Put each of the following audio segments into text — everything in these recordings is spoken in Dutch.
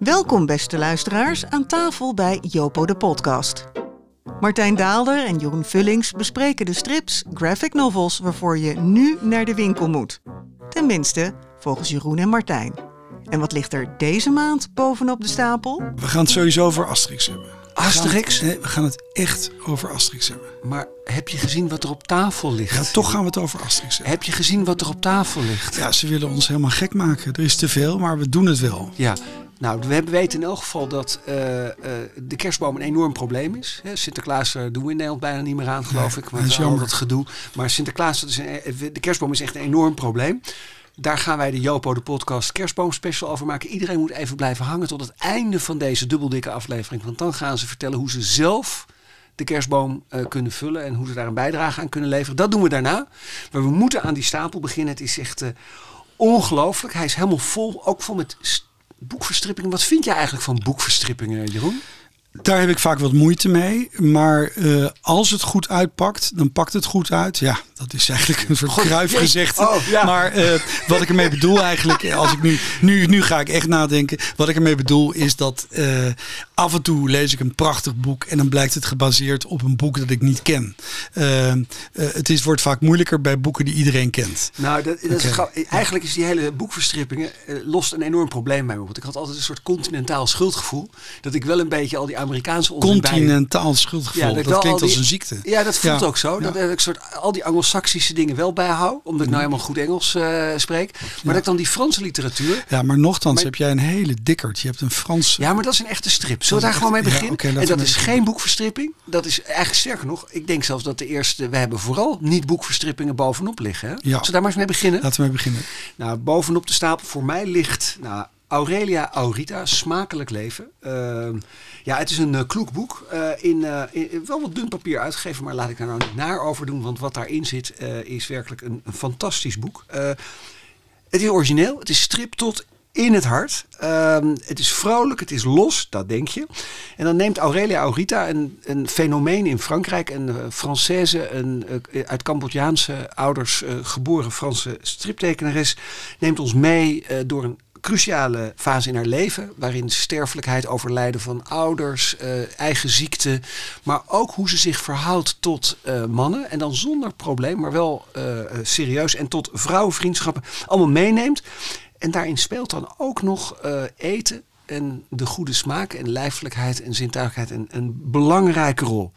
Welkom beste luisteraars aan tafel bij Jopo de podcast. Martijn Daalder en Jeroen Vullings bespreken de strips, graphic novels waarvoor je nu naar de winkel moet. Tenminste, volgens Jeroen en Martijn. En wat ligt er deze maand bovenop de stapel? We gaan het sowieso over Asterix hebben. Asterix? We gaan, het, nee, we gaan het echt over Asterix hebben. Maar heb je gezien wat er op tafel ligt? Ja, toch gaan we het over Asterix hebben. Heb je gezien wat er op tafel ligt? Ja, ze willen ons helemaal gek maken. Er is te veel, maar we doen het wel. Ja, nou, we weten in elk geval dat uh, uh, de kerstboom een enorm probleem is. Hè, Sinterklaas uh, doen we in Nederland bijna niet meer aan, geloof Nee, ik. dat is Met al jammer. dat gedoe. Maar Sinterklaas, dat is een, de kerstboom is echt een enorm probleem. Daar gaan wij de Jopo, de podcast Kerstboom Special over maken. Iedereen moet even blijven hangen tot het einde van deze dubbeldikke aflevering. Want dan gaan ze vertellen hoe ze zelf de kerstboom uh, kunnen vullen en hoe ze daar een bijdrage aan kunnen leveren. Dat doen we daarna. Maar we moeten aan die stapel beginnen. Het is echt uh, ongelooflijk. Hij is helemaal vol, ook vol met boekverstrippingen. Wat vind jij eigenlijk van boekverstrippingen, Jeroen? Daar heb ik vaak wat moeite mee. Maar uh, als het goed uitpakt, dan pakt het goed uit. Ja, dat is eigenlijk een soort gezegd. Oh, ja. Maar uh, wat ik ermee bedoel eigenlijk, als ik nu, nu, nu ga ik echt nadenken. Wat ik ermee bedoel is dat uh, af en toe lees ik een prachtig boek en dan blijkt het gebaseerd op een boek dat ik niet ken. Uh, het is, wordt vaak moeilijker bij boeken die iedereen kent. Nou, dat, dat okay. is, eigenlijk is die hele boekverstrippingen lost een enorm probleem bij me. Want ik had altijd een soort continentaal schuldgevoel. Dat ik wel een beetje al die Amerikaanse Continentaal schuldgevoel. Ja, dat, dat klinkt die, als een ziekte. Ja, dat voelt ja. ook zo. Dat ik soort al die Anglo-Saxische dingen wel bijhoud. Omdat ik nou helemaal goed Engels uh, spreek. Maar dat ik dan die Franse literatuur. Ja, maar nochtans maar, heb jij een hele dikkerd. Je hebt een Frans. Ja, maar dat is een echte strip. Zullen we daar gewoon mee beginnen? okay, en dat is geen boekverstripping. Dat is eigenlijk sterker nog. Ik denk zelfs dat de eerste. We hebben vooral niet boekverstrippingen bovenop liggen. Hè? Ja. Zullen we daar maar eens mee beginnen? Laten we mee beginnen. Nou, bovenop de stapel voor mij ligt. Nou, Aurelia Aurita, Smakelijk Leven. Uh, ja, het is een uh, kloek boek. Uh, in, uh, in, wel wat dun papier uitgegeven, maar laat ik daar nou niet naar over doen. Want wat daarin zit is werkelijk een, een fantastisch boek. het is origineel, het is strip tot in het hart. Ehm, het is vrolijk, het is los, dat denk je. En dan neemt Aurelia Aurita, een, een fenomeen in Frankrijk, een Française, een uit Cambodjaanse ouders geboren Franse striptekenares, neemt ons mee door een cruciale fase in haar leven, waarin sterfelijkheid, overlijden van ouders, uh, eigen ziekte, maar ook hoe ze zich verhoudt tot uh, mannen en dan zonder probleem, maar wel uh, serieus en tot vrouwenvriendschappen allemaal meeneemt. En daarin speelt dan ook nog eten en de goede smaak en lijfelijkheid en zintuigelijkheid een, een belangrijke rol.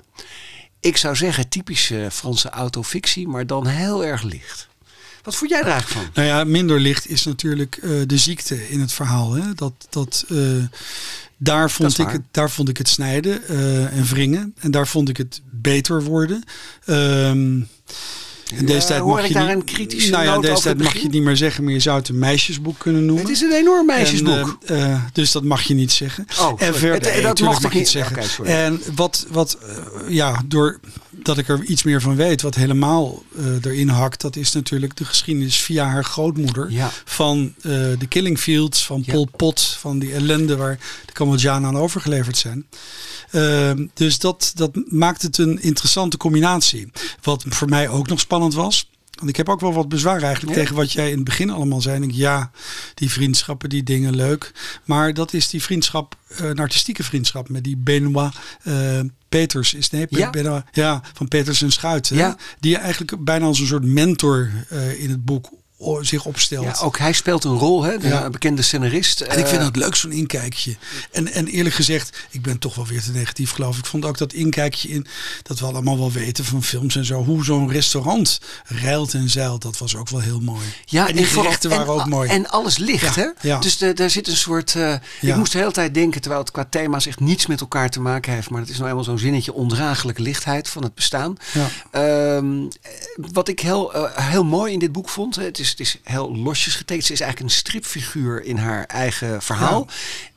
Ik zou zeggen typische Franse autofictie, maar dan heel erg licht. Wat vond jij er eigenlijk van? Nou ja, minder licht is natuurlijk uh, de ziekte in het verhaal. Hè? Dat, dat, uh, daar, vond ik het, daar vond ik het snijden uh, en wringen. En daar vond ik het beter worden. Um, en deze tijd mag je daar niet, een kritische nou ja, deze tijd mag je niet meer zeggen, maar je zou het een meisjesboek kunnen noemen. Het is een enorm meisjesboek. En, uh, uh, dus dat mag je niet zeggen. Oh, en verder, het, dat mag ik niet zeggen. Okay, en wat, wat uh, ja, door dat ik er iets meer van weet, wat helemaal erin hakt, dat is natuurlijk de geschiedenis via haar grootmoeder ja. van de Killing Fields, van Pol Pot, van die ellende waar de Cambodjanen aan overgeleverd zijn. Ehm, dus dat, dat maakt het een interessante combinatie. Wat voor mij ook nog spannend was. Want ik heb ook wel wat bezwaar eigenlijk Ja. tegen wat jij in het begin allemaal zei. En ik, ja, die vriendschappen, die dingen leuk. Maar dat is die vriendschap, eh, een artistieke vriendschap met die Benoit eh, Peters. Is nee, Ja. Ja, van Peters en Schuit. hè? Ja. Die eigenlijk bijna als een soort mentor eh, in het boek zich opstelt. Ja, ook hij speelt een rol, hè? de Ja. bekende scenarist. En ik vind Eh, dat leuk, zo'n inkijkje. En, en eerlijk gezegd, ik ben toch wel weer te negatief geloof ik. Ik vond ook dat inkijkje in, dat we allemaal wel weten van films en zo. Hoe zo'n restaurant reilt en zeilt, dat was ook wel heel mooi. Ja, en die gerechten waren en, ook mooi. En alles licht, Ja, hè? ja. Dus de, daar zit een soort... eh, Ik moest de hele tijd denken, terwijl het qua thema's echt niets met elkaar te maken heeft. Maar het is nou eenmaal zo'n zinnetje ondraaglijke lichtheid van het bestaan. Ja. Ehm, wat ik heel, eh, heel mooi in dit boek vond, hè, het is, het is heel losjes getekend. Ze is eigenlijk een stripfiguur in haar eigen verhaal.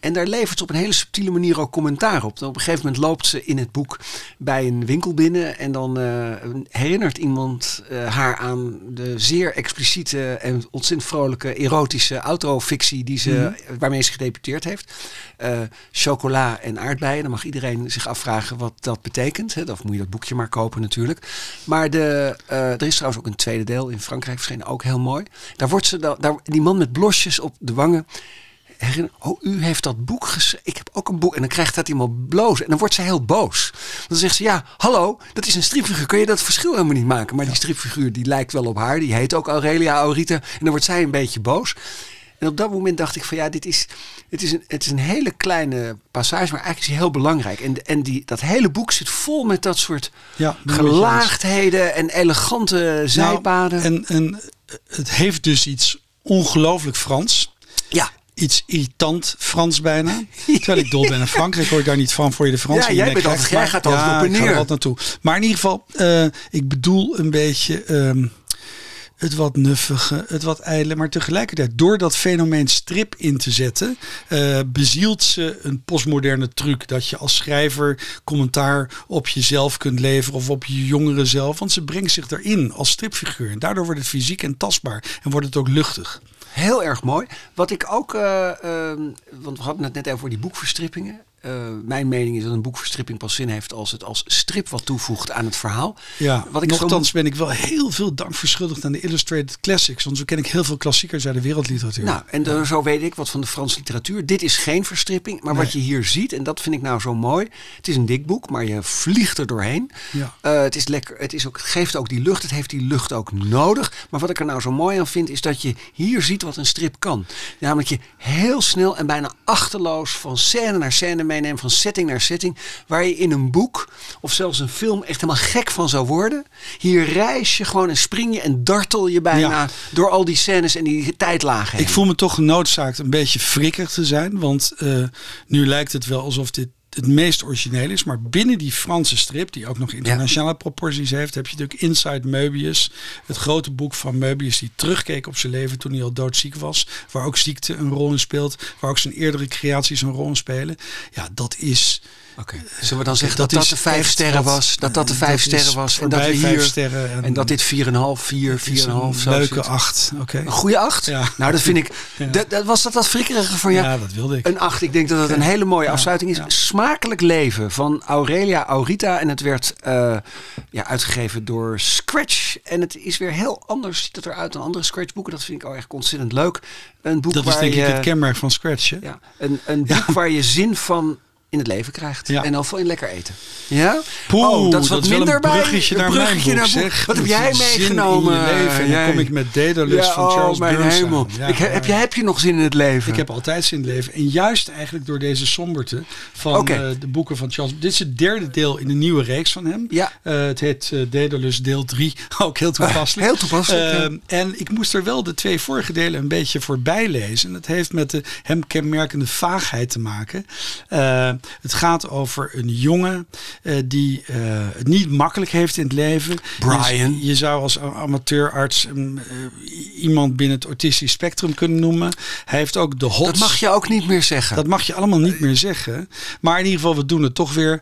En daar levert ze op een hele subtiele manier ook commentaar op. Dan op een gegeven moment loopt ze in het boek bij een winkel binnen. En dan eh, herinnert iemand eh, haar aan de zeer expliciete en ontzettend vrolijke erotische autofictie die ze, waarmee ze gedebuteerd heeft. Eh, chocola en aardbeien. Dan mag iedereen zich afvragen wat dat betekent. Hè. Of moet je dat boekje maar kopen natuurlijk. Maar de, er is trouwens ook een tweede deel in Frankrijk verschenen, ook heel mooi. Daar wordt ze, da- daar, die man met blosjes op de wangen. herinneren. Oh, u heeft dat boek geschreven. Ik heb ook een boek. En dan krijgt dat iemand bloos. En dan wordt zij heel boos. Dan zegt ze, ja, hallo, dat is een stripfiguur. Kun je dat verschil helemaal niet maken? Maar die stripfiguur die lijkt wel op haar. Die heet ook Aurelia Aurita. En dan wordt zij een beetje boos. En op dat moment dacht ik van ja, dit is, het is, een, het is een hele kleine passage, maar eigenlijk is hij heel belangrijk. En, en die, dat hele boek zit vol met dat soort Ja, gelaagdheden en elegante zijpaden. Nou, en, en het heeft dus iets ongelooflijk Frans. ja, Iets irritant Frans bijna. Terwijl ik dol ben in Frankrijk, hoor ik daar niet van voor je de Fransen. Ja, jij bent altijd- jij gaat altijd op en neer. naartoe. Maar in ieder geval, eh, ik bedoel een beetje ehm, het wat nuffige, het wat ijdele. Maar tegelijkertijd, door dat fenomeen strip in te zetten, eh, bezielt ze een postmoderne truc. Dat je als schrijver commentaar op jezelf kunt leveren of op je jongere zelf. Want ze brengt zich erin als stripfiguur. En daardoor wordt het fysiek en tastbaar. En wordt het ook luchtig. heel erg mooi. Wat ik ook, eh, ehm, want we hadden het net even over die boekverstrippingen. Eh, mijn mening is dat een boekverstripping pas zin heeft als het als strip wat toevoegt aan het verhaal. Ja, Wat ik nochtans ben ik wel heel veel dank verschuldigd aan de Illustrated Classics. Want zo ken ik heel veel klassiekers uit de wereldliteratuur. Nou, en zo weet ik wat van de Franse literatuur. Dit is geen verstripping, maar wat je hier ziet, en dat vind ik nou zo mooi. Het is een dik boek, maar je vliegt er doorheen. Ja. Eh, het, is lekker, het, is ook, het geeft ook die lucht, het heeft die lucht ook nodig. Maar wat ik er nou zo mooi aan vind, is dat je hier ziet wat een strip kan. Namelijk je heel snel en bijna achterloos van scène naar scène meeneemt, van setting naar setting. Waar je in een boek of zelfs een film echt helemaal gek van zou worden. Hier reis je gewoon en spring je en dartel je bijna Ja. door al die scènes en die tijdlagen heen. Ik voel me toch genoodzaakt een beetje frikkig te zijn. Want eh, nu lijkt het wel alsof dit het meest origineel is. Maar binnen die Franse strip, die ook nog internationale proporties heeft, heb je natuurlijk Inside Möbius. Het grote boek van Möbius die terugkeek op zijn leven toen hij al doodziek was. Waar ook ziekte een rol in speelt. Waar ook zijn eerdere creaties een rol in spelen. Ja, dat is... Oké. Zullen we dan zeggen dat dat, de vijf sterren was? Dat dat de vijf dat sterren was. En dat we hier. en- En dat dit 4,5, 4, Het is 4,5 een zo leuke zit. acht. Oké. Een goede 8? Ja. Nou, dat vind ik. Ja. Dat, dat, was dat dat frikkerige van je? Ja, dat wilde ik. Een 8. Ik denk dat het een hele mooie afsluiting is. Smakelijk leven van Aurelia Aurita. En het werd eh, ja, uitgegeven door Scratch. En het is weer heel anders. Ziet het eruit dan andere Scratch-boeken. Dat vind ik ook echt ontzettend leuk. Een boek Dat is denk je, ik het kenmerk van Scratch. Hè? ja, een, een boek waar je zin van in het leven krijgt. Ja. En dan van in lekker eten. Ja? Poeh, oh, dat is wat minder een bruggetje bij. naar een mijn bruggetje naar boek. zeg. Wat heb jij meegenomen? In je leven. En dan Jij? kom ik met Daedalus ja, van Charles oh, mijn Burns hemel. Ja, ik, heb, ja. heb, je nog zin in het leven? Ik heb altijd zin in het leven. En juist eigenlijk door deze somberte van eh, de boeken van Charles. Dit is het derde deel in de nieuwe reeks van hem. Ja. Eh, het heet Daedalus deel 3. Ook heel toepasselijk. Heel toepasselijk, En ik moest er wel de twee vorige delen een beetje voorbij lezen. En dat heeft met de hem kenmerkende vaagheid te maken. Het gaat over een jongen eh, die eh, het niet makkelijk heeft in het leven. Brian. Je, je zou als amateurarts mm, eh, iemand binnen het autistisch spectrum kunnen noemen. Hij heeft ook de hot. Dat mag je ook niet meer zeggen. Dat mag je allemaal niet meer zeggen. Maar in ieder geval, we doen het toch weer.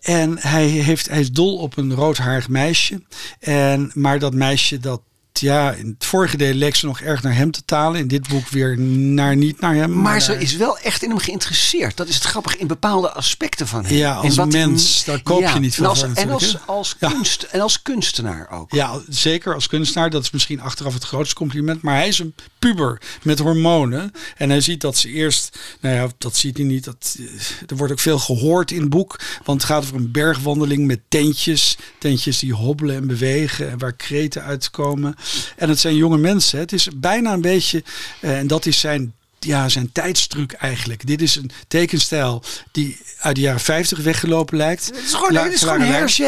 En hij, heeft, hij is dol op een roodhaarig meisje. En, maar dat meisje, dat, ja, in het vorige deel leek ze nog erg naar hem te talen. In dit boek weer naar, niet naar hem. maar ze is wel echt in hem geïnteresseerd. Dat is het grappige in bepaalde aspecten van hem. Ja, als mens, daar koop je niet veel en als, voor en als, als, Ja. kunst, en als kunstenaar ook. Ja, zeker als kunstenaar. Dat is misschien achteraf het grootste compliment. Maar hij is een puber met hormonen. En hij ziet dat ze eerst... Nou ja, dat ziet hij niet. Dat, eh, er wordt ook veel gehoord in het boek. Want het gaat over een bergwandeling met tentjes. Tentjes die hobbelen en bewegen. En waar kreten uitkomen. En het zijn jonge mensen. Het is bijna een beetje... eh, en dat is zijn... Ja, zijn tijdstruc eigenlijk. Dit is een tekenstijl die uit de jaren 50 weggelopen lijkt. Het is gewoon, het is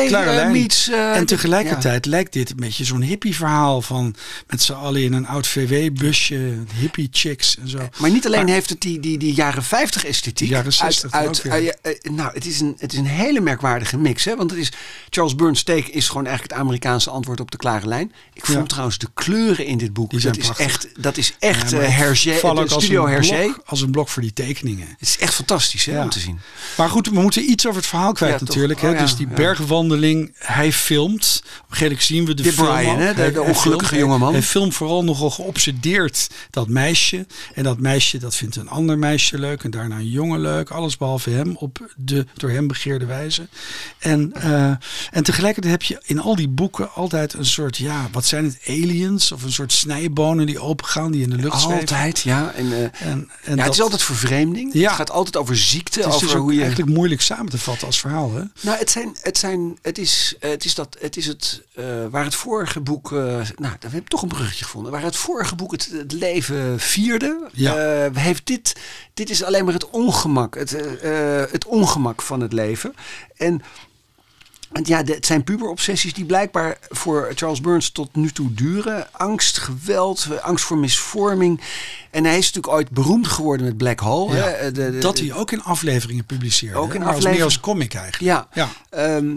klare eh, meets... eh, En tegelijkertijd ja. lijkt dit een beetje zo'n hippie verhaal van met z'n allen in een oud VW-busje, hippie chicks en zo. Maar niet alleen Maar- heeft het die, die, die jaren 50 esthetiek. Jaren 60 uit, ook uit, eh, Nou, het is, een, het is een hele merkwaardige mix. Hè? Want het is, Charles Burns Take is gewoon eigenlijk het Amerikaanse antwoord op de klare lijn. Ik vond Ja. trouwens de kleuren in dit boek. Die Dat is, echt, dat is echt Ja, Hergé, studio Hergé. Als een blok voor die tekeningen. Het is echt fantastisch hè, Ja. om te zien. Maar goed, we moeten iets over het verhaal kwijt Ja, natuurlijk. Hè? Oh, dus die bergwandeling, hij filmt. Op een gegeven moment zien we de film Brian, hè, de- ongelukkige jongeman. Hij, filmt vooral nogal geobsedeerd dat meisje. En dat meisje, dat vindt een ander meisje leuk. En daarna een jongen leuk. Alles behalve hem op de door hem begeerde wijze. En, eh, en tegelijkertijd heb je in al die boeken altijd een soort, ja, wat zijn het, aliens? Of een soort snijbonen die opengaan, die in de lucht zweven. Altijd, ja. En, eh, En, en ja, het is altijd vervreemding. Ja. Het gaat altijd over ziekte, het is over dus ook hoe je... eigenlijk moeilijk samen te vatten als verhaal. Hè? Nou, het zijn, het zijn, het is, het is dat, het is het, eh, waar het vorige boek, eh, nou, daar heb ik toch een bruggetje gevonden. Waar het vorige boek het, het leven vierde, Ja. eh, heeft dit, dit is alleen maar het ongemak, het, het ongemak van het leven. En en ja, het zijn puberobsessies die blijkbaar voor Charles Burns tot nu toe duren. Angst, geweld, angst voor misvorming. En hij is natuurlijk ooit beroemd geworden met Black Hole. Ja, hè? De- de- dat hij ook in afleveringen publiceerde. Ook in maar als meer afleveringen. als comic eigenlijk. Ja, Ja. Ehm,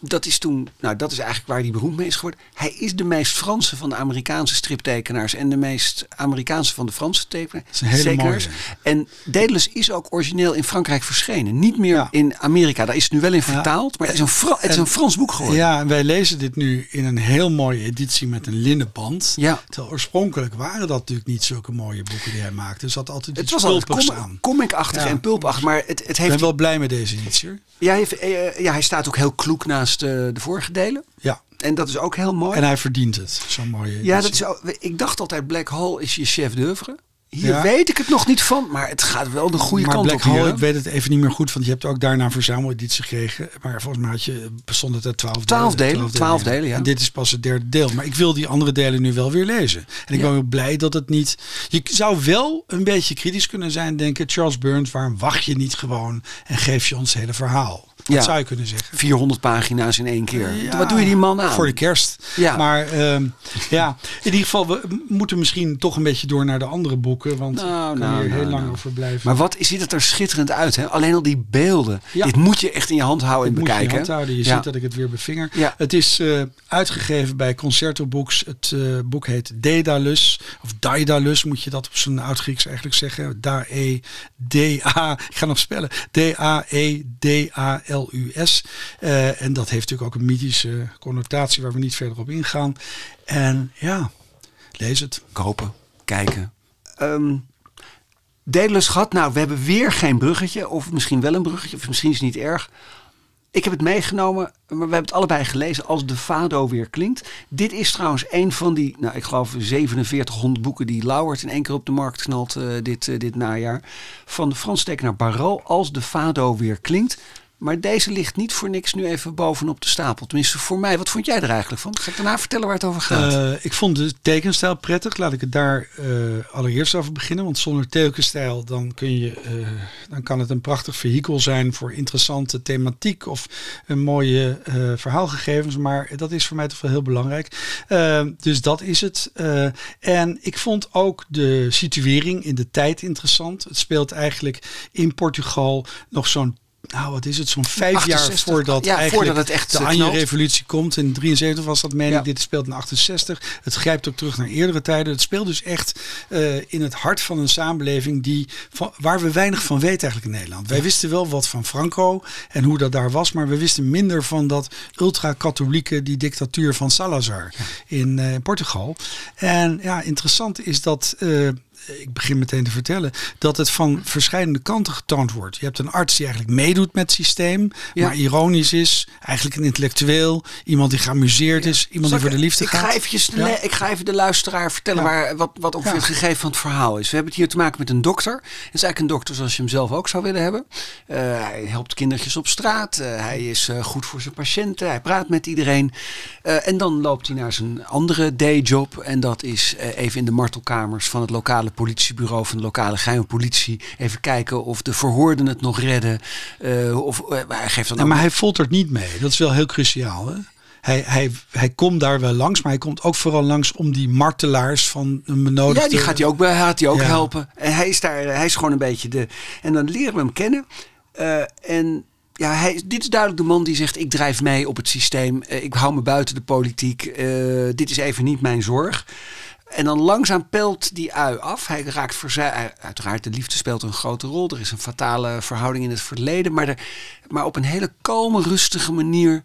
dat is toen, nou dat is eigenlijk waar hij beroemd mee is geworden. Hij is de meest Franse van de Amerikaanse striptekenaars en de meest Amerikaanse van de Franse tekenaars. En Daedalus is ook origineel in Frankrijk verschenen. Niet meer Ja. in Amerika. Daar is het nu wel in vertaald, maar het is een, Fra- het is En- een Frans boek geworden. Ja, en wij lezen dit nu in een heel mooie editie met een linnen band. Ja. Terwijl oorspronkelijk waren dat natuurlijk niet zulke mooie boeken die hij maakte. Er zat altijd Het was com- aan. comic-achtig Ja. en pulpachtig, maar het, het Ik heeft... ben wel blij met deze editie. ja, hij heeft- eh, ja, hij staat ook heel kloek naast eh, de vorige delen. Ja, En dat is ook heel mooi. en hij verdient het. Zo'n mooie editie. Ja, dat is, ik dacht altijd Black Hole is je chef d'oeuvre. Hier Ja. weet ik het nog niet van, maar het gaat wel de goede maar kant Black op. Hole, ik weet het even niet meer goed, want je hebt ook daarna een verzameleditie gekregen. Maar volgens mij had je, bestond het uit twaalf, Twaalf delen, twaalf delen, ja. En dit is pas het derde deel. Maar ik wil die andere delen nu wel weer lezen. En ik Ja. ben ook blij dat het niet... Je zou wel een beetje kritisch kunnen zijn, denken. Charles Burns, waarom wacht je niet gewoon en geef je ons het hele verhaal? Dat Ja. zou je kunnen zeggen. 400 pagina's in één keer. Ja, Wat doe je die man aan? Voor de kerst. Ja. Maar ehm, ja, in ieder geval, we moeten misschien toch een beetje door naar de andere boeken. Want Nou, ik kan nou, hier heel nou, lang nou. over blijven. Maar wat ziet het er schitterend uit, hè? Alleen al die beelden. Ja. Dit moet je echt in je hand houden en moet je bekijken. hand houden. Je ziet dat ik het weer bevinger. Ja. Het is eh, uitgegeven bij Concerto Books. Het eh, boek heet Daedalus. Of Daedalus moet je dat op zijn oud-Grieks eigenlijk zeggen. Da-E-D-A. Ik ga nog spellen. D-A-E-D-A-L-U-S. Eh, en dat heeft natuurlijk ook een mythische connotatie waar we niet verder op ingaan. En ja, lees het. Kopen, kijken. Ehm Daedalus gehad. Nou, we hebben weer geen bruggetje. Of misschien wel een bruggetje. Of misschien is het niet erg. Ik heb het meegenomen, maar we hebben het allebei gelezen als de Fado weer klinkt. Dit is trouwens een van die, nou ik geloof 4700 boeken die Lauwert in één keer op de markt knalt eh, dit, eh, dit najaar. Van de Frans tekenaar Barrault als de Fado weer klinkt. Maar deze ligt niet voor niks nu even bovenop de stapel. Tenminste voor mij. Wat vond jij er eigenlijk van? Ga ik daarna vertellen waar het over gaat? Eh, ik vond de tekenstijl prettig. Laat ik het daar eh, allereerst over beginnen. Want zonder tekenstijl dan, kun je, eh, dan kan het een prachtig vehikel zijn voor interessante thematiek of een mooie verhaalgegevens. Maar dat is voor mij toch wel heel belangrijk. Dus dat is het. En ik vond ook de situering in de tijd interessant. Het speelt eigenlijk in Portugal nog zo'n nou, wat is het? Zo'n vijf 68, jaar voordat, ja, eigenlijk voordat het echt, de eh, Anje knalt. revolutie komt. In 73 was dat, meen Ja. Dit speelt in 68. Het grijpt ook terug naar eerdere tijden. Het speelt dus echt eh, in het hart van een samenleving die, van, waar we weinig van weten eigenlijk in Nederland. Wij wisten wel wat van Franco en hoe dat daar was. Maar we wisten minder van dat ultra-katholieke, die dictatuur van Salazar in eh, Portugal. En ja, interessant is dat... eh, ik begin meteen te vertellen, dat het van verschillende kanten getoond wordt. Je hebt een arts die eigenlijk meedoet met het systeem, Ja. maar ironisch is. Eigenlijk een intellectueel, iemand die geamuseerd is, iemand Zal die voor de liefde ik gaat. Ga eventjes de Ja. ik ga even de luisteraar vertellen waar, wat, wat ongeveer het gegeven van het verhaal is. We hebben het hier te maken met een dokter. Het is eigenlijk een dokter zoals je hem zelf ook zou willen hebben. Eh, hij helpt kindertjes op straat. Eh, hij is eh, goed voor zijn patiënten. Hij praat met iedereen. En dan loopt hij naar zijn andere dayjob. En dat is even in de martelkamers van het lokale politiebureau van de lokale geheime politie. Even kijken of de verhoorden het nog redden. Eh, of eh, hij geeft dan Ja, maar hij foltert niet mee. Dat is wel heel cruciaal. Hè? Hij, hij, hij komt daar wel langs, maar hij komt ook vooral langs om die martelaars van een benodigde... Ja, die gaat hij ook, bij- gaat hij ook Ja. helpen. En hij is daar, hij is gewoon een beetje de. En dan leren we hem kennen. Eh, en ja, hij, dit is duidelijk de man die zegt: ik drijf mee op het systeem. Ik hou me buiten de politiek. Dit is even niet mijn zorg. En dan langzaam pelt die ui af. Hij raakt verza- Uiteraard, de liefde speelt een grote rol. Er is een fatale verhouding in het verleden. Maar, maar op een hele kalme, rustige manier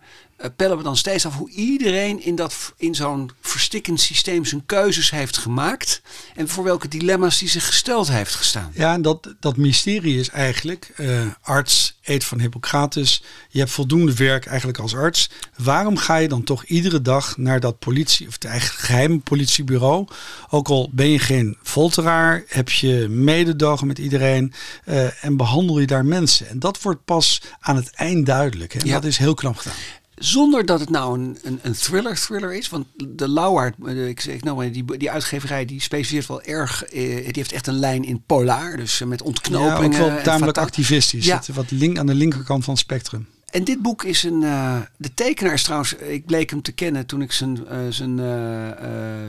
pellen we dan steeds af hoe iedereen in, dat, in zo'n verstikkend systeem zijn keuzes heeft gemaakt. En voor welke dilemma's die zich gesteld heeft gestaan. Ja, en dat, dat mysterie is eigenlijk, eh, arts, eet van Hippocrates, je hebt voldoende werk eigenlijk als arts. Waarom ga je dan toch iedere dag naar dat politie, of het eigen geheime politiebureau? Ook al ben je geen folteraar, heb je mededogen met iedereen eh, en behandel je daar mensen. En dat wordt pas aan het eind duidelijk. Hè? En Ja. Dat is heel knap gedaan. Zonder dat het nou een, een, een thriller-thriller is. Want de Lauwaard, eh, ik zeg nou maar, die, die uitgeverij die specialiseert wel erg. eh, die heeft echt een lijn in polar. Dus eh, met Ja, ontknopingen. ook wel tamelijk activistisch. Ja. Wat link, aan de linkerkant van het spectrum. En dit boek is een. eh, de tekenaar is trouwens. Ik bleek hem te kennen toen ik zijn, zijn,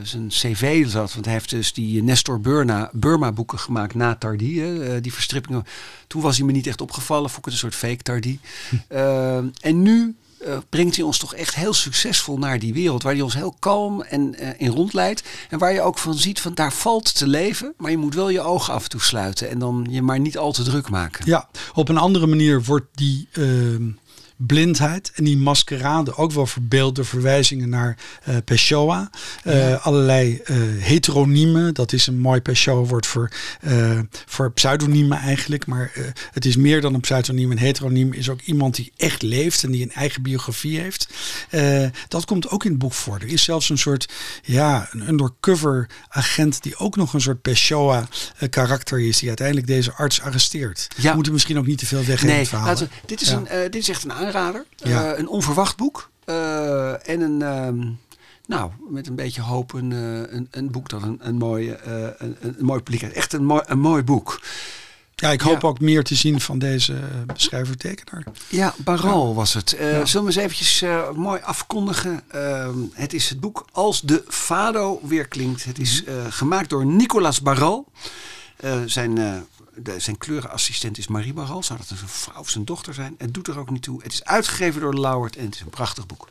zijn CV zat. Want hij heeft dus die Nestor Burma, Burma boeken gemaakt na Tardy. die verstrippingen. Toen was hij me niet echt opgevallen. Vond ik het een soort fake Tardy. En nu. Eh, brengt hij ons toch echt heel succesvol naar die wereld. Waar hij ons heel kalm en eh, in rondleidt. En waar je ook van ziet van daar valt te leven. Maar je moet wel je ogen af en toe sluiten. En dan je maar niet al te druk maken. Ja, op een andere manier wordt die ehm, blindheid en die maskerade ook wel verbeeld door verwijzingen naar Pessoa. Eh, Allerlei eh, heteroniemen, dat is een mooi Pessoa-woord voor, voor pseudoniemen eigenlijk. Maar het is meer dan een pseudoniem. Een heteroniem is ook iemand die echt leeft en die een eigen biografie heeft. Dat komt ook in het boek voor. Er is zelfs een soort, ja, een undercover agent die ook nog een soort Pessoa-karakter is, die uiteindelijk deze arts arresteert. Ja. We moeten misschien ook niet te veel weggeven in Nee, het verhaal. laten we- dit, is Ja. een, dit is echt een aanrader. Ja. Eh, een onverwacht boek. Eh, en een, ehm, nou, met een beetje hoop een, eh, een, een boek dat een, een, mooie, een, een, mooi publiek heeft. Echt een mooi, een mooi boek. Ja, ik hoop Ja. ook meer te zien van deze beschrijver-tekenaar. Ja, Baral was het. Ja. Zullen we eens eventjes mooi afkondigen? Ehm, het is het boek Als de Fado weer klinkt. Het is Mhm. gemaakt door Nicolas Baral. Zijn, de, zijn kleurenassistent is Marie Baral. Zou dat een vrouw of zijn dochter zijn? Het doet er ook niet toe. Het is uitgegeven door Lauwert en het is een prachtig boek.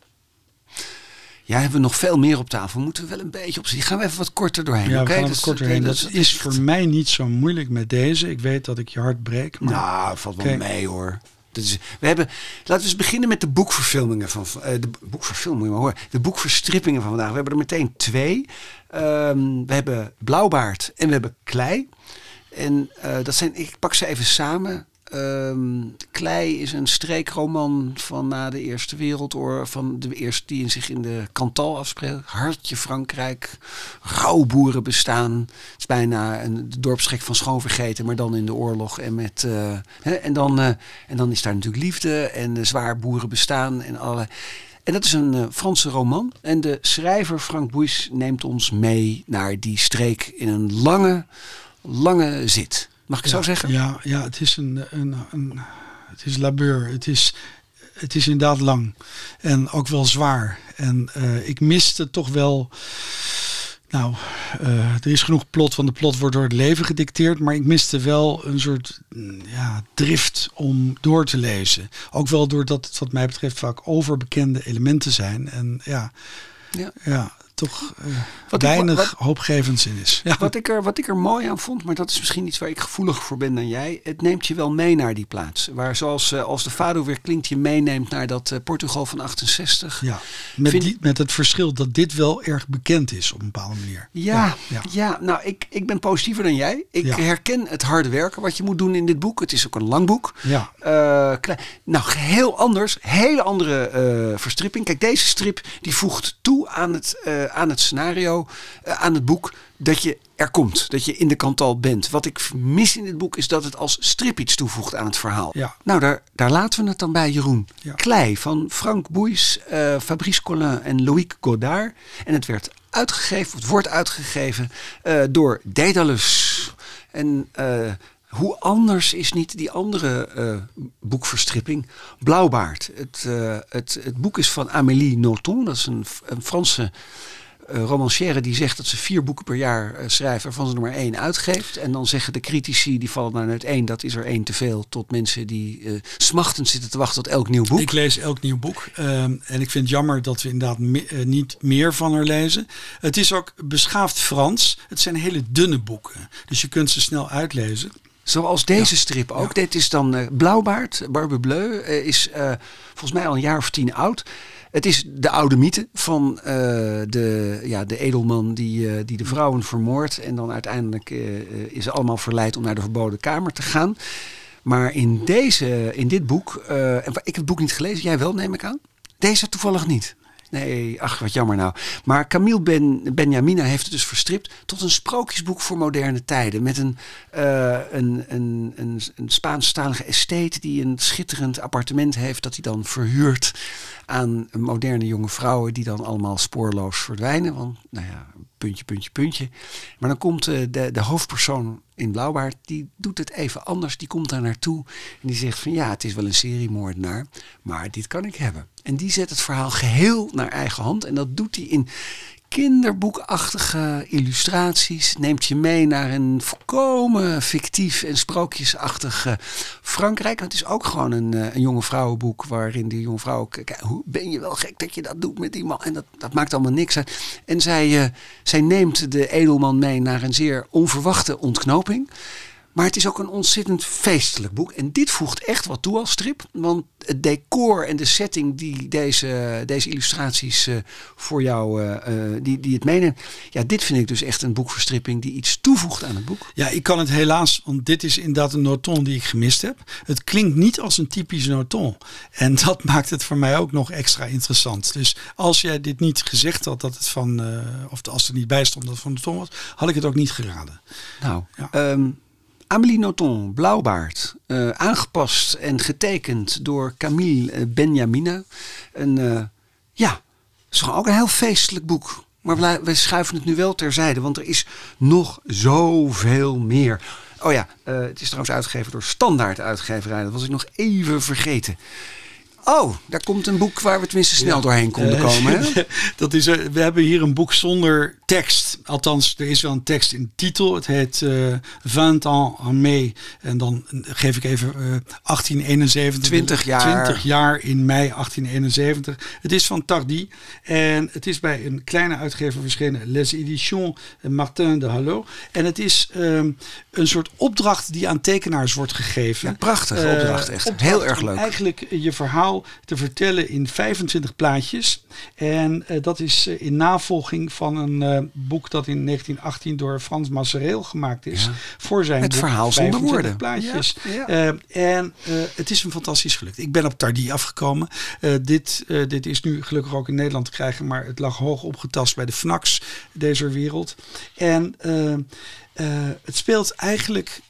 Ja, hebben we nog veel meer op tafel. Moeten we wel een beetje op Gaan we even wat korter doorheen. Ja, oké? we gaan Dat is- korter heen. dat Dat is- is voor mij niet zo moeilijk met deze. Ik weet dat ik je hart breek. Maar Nou, valt wel mee hoor. Dat is, we hebben, laten we eens beginnen met de boekverfilmingen van eh, de boekverfilmingen, maar hoor, de boekverstrippingen van vandaag. We hebben er meteen twee. Ehm, we hebben Blauwbaard en we hebben Klei. En eh, dat zijn, ik pak ze even samen. Ehm, Klei is een streekroman van na de Eerste Wereldoorlog, van de eerste die zich in de Cantal afspeelt. Hartje Frankrijk, rouwboeren bestaan. Het is bijna een dorpsgek van schoon vergeten, maar dan in de oorlog en met eh, hè, en dan eh, en dan is daar natuurlijk liefde en eh, zwaar boeren bestaan en alle. En dat is een Franse roman. En de schrijver Frank Boeys neemt ons mee naar die streek in een lange, lange zit. Mag ik ja, zo zeggen? Ja, ja het is een, een, een het is labeur. Het is, het is inderdaad lang. En ook wel zwaar. En eh, ik miste toch wel. Nou, eh, er is genoeg plot, want de plot wordt door het leven gedicteerd. Maar ik miste wel een soort mm, ja, drift om door te lezen. Ook wel doordat het wat mij betreft vaak overbekende elementen zijn. En ja, Ja. ja toch eh, ik- weinig wat- hoopgevends in is. Ja. Wat, ik er, wat ik er mooi aan vond, maar dat is misschien iets waar ik gevoeliger voor ben dan jij. Het neemt je wel mee naar die plaats. Waar zoals eh, als de Fado weer klinkt, je meeneemt naar dat eh, Portugal van 68. Ja, met, Vind- die, met het verschil dat dit wel erg bekend is op een bepaalde manier. Ja, ja. ja. nou, ik, ik ben positiever dan jij. Ik herken het harde werken wat je moet doen in dit boek. Het is ook een lang boek. Ja. Klein- nou, heel anders. Hele andere verstripping. Kijk, deze strip die voegt toe aan het, aan het scenario, eh, aan het boek, dat je er komt. Dat je in de kantal bent. Wat ik mis in dit boek is dat het als strip iets toevoegt aan het verhaal. Ja. Nou, daar, daar laten we het dan bij, Jeroen. Ja. Klei van Frank Boeys, eh, Fabrice Collin en Loïc Godard. En het werd uitgegeven, het wordt uitgegeven eh, door Daedalus. En eh, hoe anders is niet die andere eh, boekverstripping? Blauwbaard. Het, eh, het, het boek is van Amélie Nothomb. Dat is een, een Franse eh, romancière die zegt dat ze vier boeken per jaar eh, schrijft, waarvan ze er maar één uitgeeft. En dan zeggen de critici, die vallen naar het één, dat is er één te veel. Tot mensen die eh, smachtend zitten te wachten tot elk nieuw boek. Ik lees elk nieuw boek. ehm, en ik vind het jammer dat we inderdaad niet meer van haar lezen. Het is ook beschaafd Frans. Het zijn hele dunne boeken. Dus je kunt ze snel uitlezen. Zoals deze strip ook. Dit is dan uh, Blauwbaard, Barbe Bleu, uh, is uh, volgens mij al een jaar of tien oud. Het is de oude mythe van de, ja, de edelman die, die de vrouwen vermoordt. En dan uiteindelijk is ze allemaal verleid om naar de verboden kamer te gaan. Maar in, deze, in dit boek, ik heb het boek niet gelezen, jij wel neem ik aan? Deze toevallig niet. Nee, ach, wat jammer nou. Maar Camille ben, Benjamina heeft het dus verstript tot een sprookjesboek voor moderne tijden. Met een, uh, een, een, een, een estate die een schitterend appartement heeft dat hij dan verhuurt aan moderne jonge vrouwen die dan allemaal spoorloos verdwijnen. Want, nou ja, puntje, puntje, puntje. Maar dan komt uh, de, de hoofdpersoon in Blauwbaard, die doet het even anders. Die komt daar naartoe en die zegt van ja, het is wel een seriemoordenaar, maar dit kan ik hebben. En die zet het verhaal geheel naar eigen hand. En dat doet hij in kinderboekachtige illustraties. Neemt je mee naar een volkomen fictief en sprookjesachtig Frankrijk. Het is ook gewoon een, eh, een jonge vrouwenboek waarin die jonge vrouw... Kijk, hoe ben je wel gek dat je dat doet met die man? En dat, dat maakt allemaal niks. En zij, uh, zij neemt de edelman mee naar een zeer onverwachte ontknoping. Maar het is ook een ontzettend feestelijk boek. En dit voegt echt wat toe als strip. Want het decor en de setting die deze, deze illustraties uh, voor jou, uh, die, die het meenemen. Ja, dit vind ik dus echt een boekverstripping die iets toevoegt aan het boek. Ja, ik kan het helaas, want dit is inderdaad een noton die ik gemist heb. Het klinkt niet als een typisch noton. En dat maakt het voor mij ook nog extra interessant. Dus als jij dit niet gezegd had, dat het van, of als er niet bij stond dat het van noton was, had ik het ook niet geraden. Nou, ja. Um, Amélie Nothomb, Blauwbaard. Uh, aangepast en getekend door Camille uh, Benjamina. Een, uh, ja, is gewoon ook een heel feestelijk boek. Maar we schuiven het nu wel terzijde, want er is nog zoveel meer. Oh ja, het is trouwens uitgegeven door Standaard Uitgeverij. Dat was ik nog even vergeten. Oh, daar komt een boek waar we tenminste snel doorheen konden komen. Hè? dat is, we hebben hier een boek zonder tekst. Althans, er is wel een tekst in de titel. Het heet uh, 20 ans en mei. En dan geef ik even uh, 1871. 20 jaar. 20 jaar in mei 1871. Het is van Tardy. En het is bij een kleine uitgever verschenen. Les Éditions Martin de Hallo. En het is um, een soort opdracht die aan tekenaars wordt gegeven. Ja, prachtige opdracht, echt. Opdracht Heel erg leuk. Eigenlijk je verhaal te vertellen in 25 plaatjes. En dat is in navolging van een uh, boek dat in 1918 door Frans Massereel gemaakt is. Ja. Voor zijn Het boek, verhaal zonder woorden. plaatjes. Ja. Ja. en het is een fantastisch gelukt. Ik ben op Tardy afgekomen. dit, dit is nu gelukkig ook in Nederland te krijgen, maar het lag hoog opgetast bij de FNACs deze wereld. En het speelt eigenlijk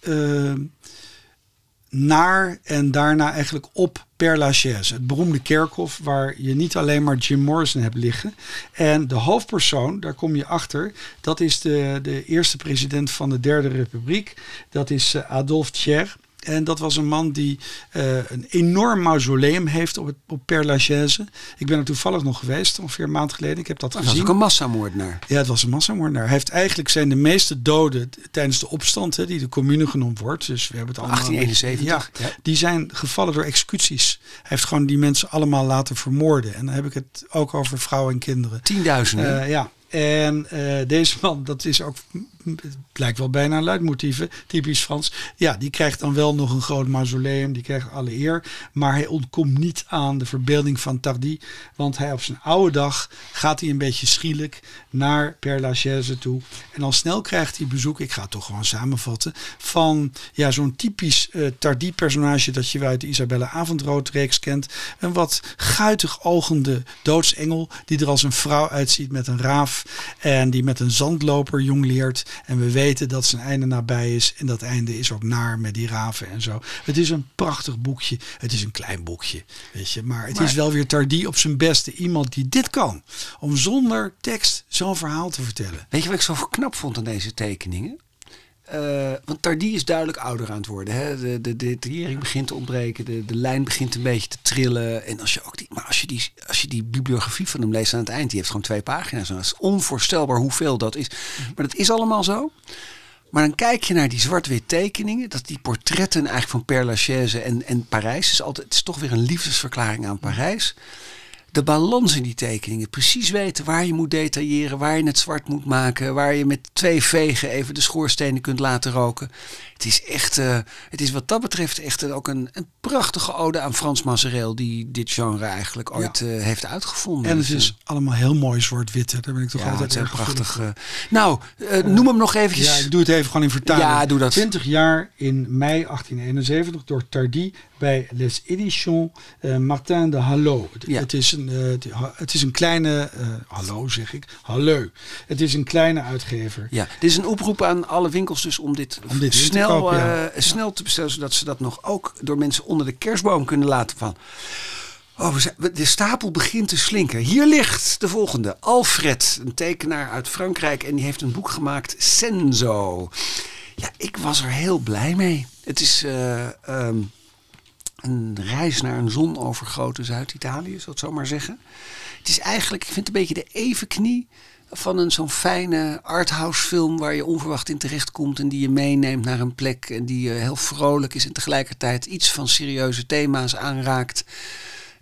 naar en daarna eigenlijk op Père Lachaise. Het beroemde kerkhof waar je niet alleen maar Jim Morrison hebt liggen. En de hoofdpersoon, daar kom je achter, dat is de, de eerste president van de Derde Republiek. Dat is uh, Adolphe Thiers. En dat was een man die uh, een enorm mausoleum heeft op, het, op Père Lachaise. Ik ben er toevallig nog geweest, ongeveer een maand geleden. Ik heb dat, dat gezien. was ook een massamoordenaar. Ja, het was een massamoordenaar. Hij heeft eigenlijk zijn de meeste doden tijdens de opstand, hè, die de commune genoemd wordt. Dus we hebben het allemaal. 1871. Ja, ja, die zijn gevallen door executies. Hij heeft gewoon die mensen allemaal laten vermoorden. En dan heb ik het ook over vrouwen en kinderen. Tienduizenden. Uh, ja. En uh, deze man, dat is ook het lijkt wel bijna luidmotieven, typisch Frans. Ja, die krijgt dan wel nog een groot mausoleum, die krijgt alle eer. Maar hij ontkomt niet aan de verbeelding van Tardy. Want hij op zijn oude dag gaat hij een beetje schielijk naar Père Lachaise toe. En al snel krijgt hij bezoek, ik ga het toch gewoon samenvatten, van ja, zo'n typisch uh, Tardy personage dat je uit de Isabelle Avondrood reeks kent. Een wat guitig ogende doodsengel die er als een vrouw uitziet met een raaf en die met een zandloper jong leert. En we weten dat zijn einde nabij is. En dat einde is ook naar met die raven en zo. Het is een prachtig boekje. Het is een klein boekje. Weet je. Maar het maar, is wel weer Tardy op zijn beste. Iemand die dit kan. Om zonder tekst zo'n verhaal te vertellen. Weet je wat ik zo knap vond aan deze tekeningen? Uh, want Tardy is duidelijk ouder aan het worden. Hè? De, de, de detaillering begint te ontbreken. De, de lijn begint een beetje te trillen. En als je ook die, maar als je, die, als je die bibliografie van hem leest aan het eind, die heeft gewoon twee pagina's. Dat is onvoorstelbaar hoeveel dat is. Maar dat is allemaal zo. Maar dan kijk je naar die zwart-wit tekeningen. Dat die portretten eigenlijk van Père Lachaise en, en Parijs. Is altijd, het is toch weer een liefdesverklaring aan Parijs de balans in die tekeningen. Precies weten waar je moet detailleren, waar je het zwart moet maken, waar je met twee vegen even de schoorstenen kunt laten roken. Het is echt, uh, het is wat dat betreft echt ook een, een prachtige ode aan Frans Mazereel, die dit genre eigenlijk ooit ja. uh, heeft uitgevonden. En het is uh, allemaal heel mooi zwart-witte. Daar ben ik toch ja, altijd erg prachtig. nou, noem hem nog eventjes. Ja, ik doe het even gewoon in vertaling. Ja, doe dat. 20 jaar in mei 1871 door Tardy bij Les Éditions Martin de Hallo. Het, ja. het, is een, het is een kleine, hallo zeg ik, hallo. Het is een kleine uitgever. Ja, dit is een oproep aan alle winkels dus om dit, om dit snel te kopen, ja. snel te bestellen, zodat ze dat nog ook door mensen onder de kerstboom kunnen laten van. Oh, de stapel begint te slinken. Hier ligt de volgende. Alfred, een tekenaar uit Frankrijk. En die heeft een boek gemaakt, Senzo. Ja, ik was er heel blij mee. Het is uh, um, een reis naar een zonovergoten Zuid-Italië, zou ik zo maar zeggen. Het is eigenlijk, ik vind het een beetje de evenknie van een zo'n fijne arthouse film waar je onverwacht in terecht komt en die je meeneemt naar een plek en die heel vrolijk is en tegelijkertijd iets van serieuze thema's aanraakt.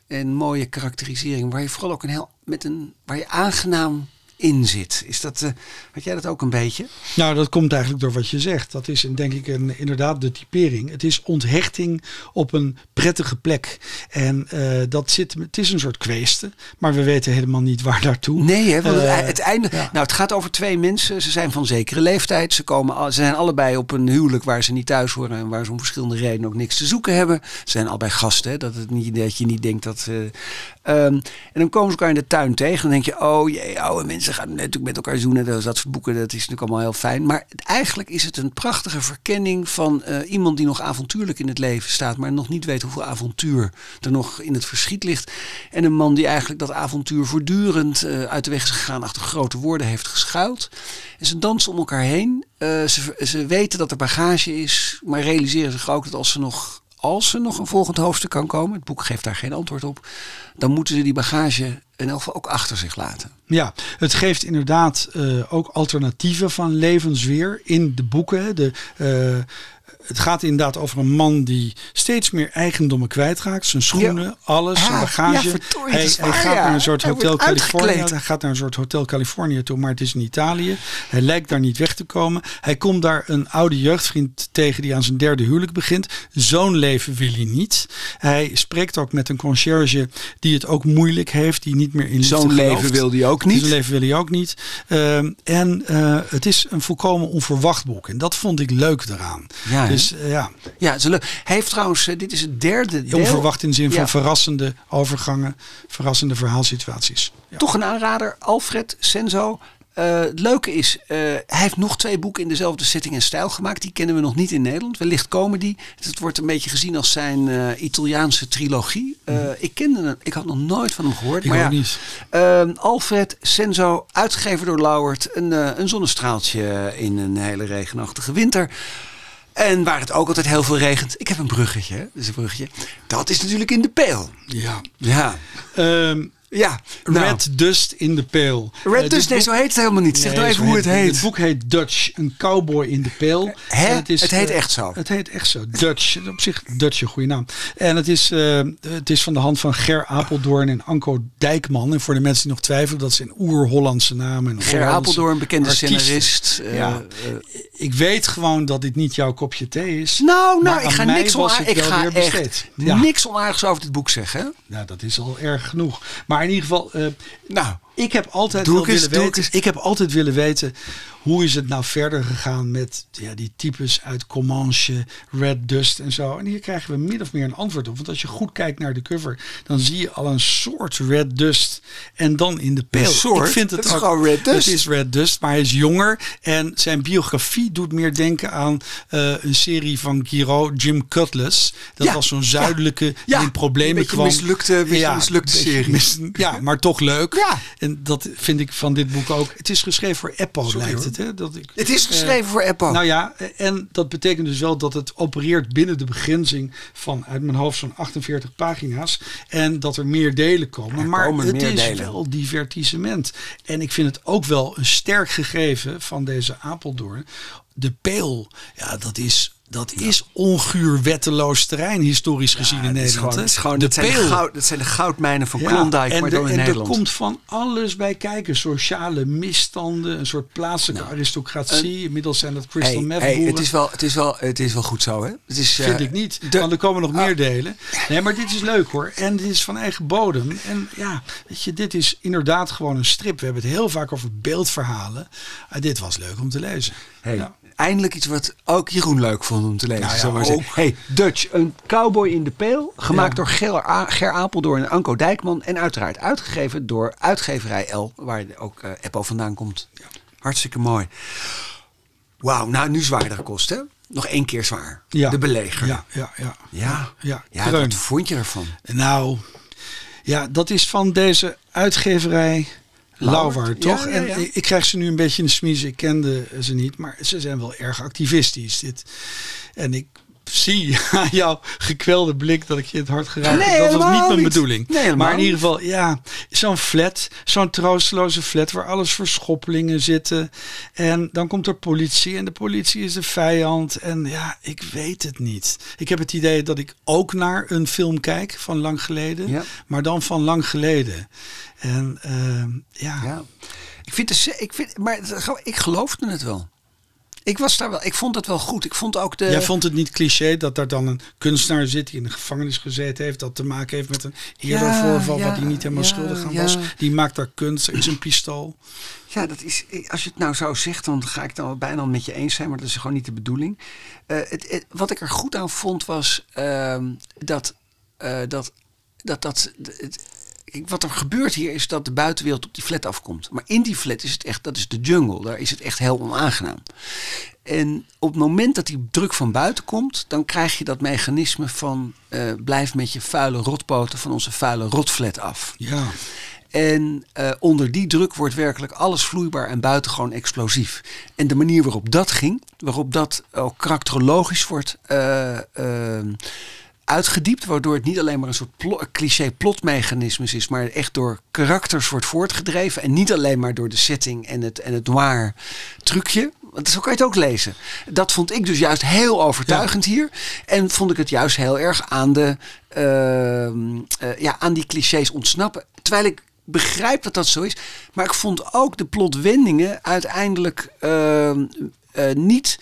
En mooie karakterisering waar je vooral ook een heel met een waar je aangenaam in zit. Is dat, uh, had jij dat ook een beetje? Nou, dat komt eigenlijk door wat je zegt. Dat is denk ik een, inderdaad de typering. Het is onthechting op een prettige plek. En uh, dat zit, het is een soort kweesten, maar we weten helemaal niet waar naartoe. Nee, hè, want uh, het einde. Ja. Nou, het gaat over twee mensen. Ze zijn van zekere leeftijd. Ze, komen, ze zijn allebei op een huwelijk waar ze niet thuis horen en waar ze om verschillende redenen ook niks te zoeken hebben. Ze zijn allebei gasten, hè, dat, het niet, dat je niet denkt dat. Um, en dan komen ze elkaar in de tuin tegen. Dan denk je, oh jee, oude mensen gaan natuurlijk met elkaar zoenen. Dat soort boeken, dat is natuurlijk allemaal heel fijn. Maar eigenlijk is het een prachtige verkenning van uh, iemand die nog avontuurlijk in het leven staat. Maar nog niet weet hoeveel avontuur er nog in het verschiet ligt. En een man die eigenlijk dat avontuur voortdurend uh, uit de weg is gegaan. Achter grote woorden heeft geschuild. En ze dansen om elkaar heen. Uh, ze, ze weten dat er bagage is. Maar realiseren zich ook dat als ze nog als er nog een volgend hoofdstuk kan komen, het boek geeft daar geen antwoord op, dan moeten ze die bagage in elk ook achter zich laten. Ja, het geeft inderdaad uh, ook alternatieven van levensweer in de boeken. De, uh, het gaat inderdaad over een man die steeds meer eigendommen kwijtraakt. Zijn schoenen, ja. alles, ah, zijn bagage. Ja, hij, gaat naar een soort hij hotel Californië. Hij gaat naar een soort hotel Californië toe, maar het is in Italië. Hij lijkt daar niet weg te komen. Hij komt daar een oude jeugdvriend tegen die aan zijn derde huwelijk begint. Zo'n leven wil hij niet. Hij spreekt ook met een conciërge die het ook moeilijk heeft, die niet meer in Zo'n leven wil hij ook niet. Zo'n leven wil hij ook niet. Uh, en uh, het is een volkomen onverwacht boek. En dat vond ik leuk eraan. Ja, dus uh, ja. Ja, het is leuk. Hij heeft trouwens, dit is het derde deel. Onverwacht in de zin van verrassende overgangen, verrassende verhaalsituaties. Ja. Toch een aanrader, Alfred Senzo. Uh, het leuke is, uh, hij heeft nog twee boeken in dezelfde setting en stijl gemaakt. Die kennen we nog niet in Nederland. Wellicht komen die. Het wordt een beetje gezien als zijn uh, Italiaanse trilogie. ik kende hem, ik had nog nooit van hem gehoord. Ik maar ja, niet. Ehm, Alfred Senzo, uitgegeven door Lauwert. Een, eh, een zonnestraaltje in een hele regenachtige winter. En waar het ook altijd heel veel regent. Ik heb een bruggetje. Dus een bruggetje. Dat is natuurlijk in de peel. Ja. Ja. Ehm, Ja. nou, Red Dust in the Pale. Red Eh, Dust, nee, zo heet het helemaal niet. Zeg Nee, nou even hoe het heet. Het boek heet Dutch, een cowboy in de peel. Hè? En Het heet eh, echt zo. Het heet echt zo. Dutch. Op zich Dutch een goede naam. En het is, eh, het is van de hand van Ger Apeldoorn en Anko Dijkman. En voor de mensen die nog twijfelen, dat zijn oer-Hollandse namen. en Ger Hollandse Apeldoorn, bekende scenarist. Ja. Ik weet gewoon dat dit niet jouw kopje thee is. nou, nou, ik ga niks onaardigs. het Ik ga weer echt besteed. Ja. niks onaardigs over dit boek zeggen. Nou, dat is al erg genoeg. Maar in ieder geval, eh, Nou, ik heb altijd Doe wel eens, willen weten. eens. Ik heb altijd willen weten hoe is het nou verder gegaan met ja, die types uit Comanche, Red Dust en zo. En hier krijgen we min of meer een antwoord op. Want als je goed kijkt naar de cover, dan zie je al een soort Red Dust. En dan in de soort? Ik vind het Dat is gewoon Red Dust. Het is Red Dust, maar hij is jonger. En zijn biografie doet meer denken aan eh, een serie van Giraud, Jim Cutlass. Dat Ja, was zo'n zuidelijke die Ja, in problemen een kwam. mislukte- beetje mislukte een beetje serie. mis- ja, maar toch leuk. Ja. En dat vind ik van dit boek ook. Het is geschreven voor Sorry, lijkt hoor. Hè? Dat ik, het is geschreven voor Apple. nou ja, en dat betekent dus wel dat het opereert binnen de begrenzing van uit mijn hoofd zo'n 48 pagina's. En dat er meer delen komen. Er maar komen het is delen. wel divertissement. En ik vind het ook wel een sterk gegeven van deze Apeldoorn. De peel, ja, dat is, dat is onguur wetteloos terrein, historisch gezien in Nederland. gewoon- het is gewoon- de dat, zijn de goud, dat zijn de goudmijnen van Ja, Klondike, en maar de- dan in en er komt van alles bij kijken. Sociale misstanden, een soort plaatselijke aristocratie. Inmiddels zijn dat crystal Hey, meth hey, het, is wel, het, is wel, het is wel goed zo, hè? Het is, Vind eh, ik niet. de- want er komen nog Ah. meer delen. Nee, maar dit is leuk hoor. En dit is van eigen bodem. En ja, weet je, dit is inderdaad gewoon een strip. We hebben het heel vaak over beeldverhalen. Ah, dit was leuk om te lezen. Hey, Ja. Eindelijk iets wat ook Jeroen leuk vond om te lezen. Nou ja, maar ook. Hey, Dutch, een cowboy in de peel. Gemaakt door Ger, A- Ger Apeldoorn en Anko Dijkman. En uiteraard uitgegeven door uitgeverij L. Waar ook eh Eppo vandaan komt. Hartstikke mooi. Wauw, nou nu zwaardere kost hè? Nog één keer zwaar. Ja. De beleger. Ja, ja, ja. Ja, Ja, ja wat vond je ervan? Nou, ja, dat is van deze uitgeverij Lauwert, toch? Ja, ja, ja. En ik krijg ze nu een beetje in de smies. Ik kende ze niet, maar ze zijn wel erg activistisch. Dit. En ik zie aan jouw gekwelde blik dat ik je het hart geraakt Nee, heb. Dat was niet mijn niet. bedoeling. Nee, maar in ieder geval, ja, zo'n flat, zo'n troosteloze flat waar alles verschoppelingen zitten. En dan komt er politie en de politie is de vijand. En ja, ik weet het niet. Ik heb het idee dat ik ook naar een film kijk van lang geleden, Ja. maar dan van lang geleden. En ehm, ja. Ja. Ik vind het, ik vind, maar ik geloofde het wel. Ik was daar wel, ik vond het wel goed. Ik vond ook de. Jij vond het niet cliché dat daar dan een kunstenaar zit die in de gevangenis gezeten heeft, dat te maken heeft met een eerder Ja, voorval ja, waar die niet helemaal ja, schuldig aan was. Die maakt daar kunst, er is een pistool. Ja, dat is, als je het nou zo zegt, dan ga ik het dan bijna met je eens zijn, maar dat is gewoon niet de bedoeling. Eh, het, het- wat ik er goed aan vond was ehm, dat, eh, dat, dat, dat het, wat er gebeurt hier is dat de buitenwereld op die flat afkomt. Maar in die flat is het echt, dat is de jungle, daar is het echt heel onaangenaam. En op het moment dat die druk van buiten komt, dan krijg je dat mechanisme van eh, blijf met je vuile rotpoten van onze vuile rotflat af. Ja. En eh, onder die druk wordt werkelijk alles vloeibaar en buitengewoon explosief. En de manier waarop dat ging, waarop dat ook karakterologisch wordt eh, eh, uitgediept, waardoor het niet alleen maar een soort cliché plotmechanisme is, maar echt door karakters wordt voortgedreven. En niet alleen maar door de setting en het, en het noir trucje. Want zo kan je het ook lezen. Dat vond ik dus juist heel overtuigend hier. En vond ik het juist heel erg aan, de, ehm, eh, ja, aan die clichés ontsnappen. Terwijl ik begrijp dat dat zo is. Maar ik vond ook de plotwendingen uiteindelijk ehm, eh, niet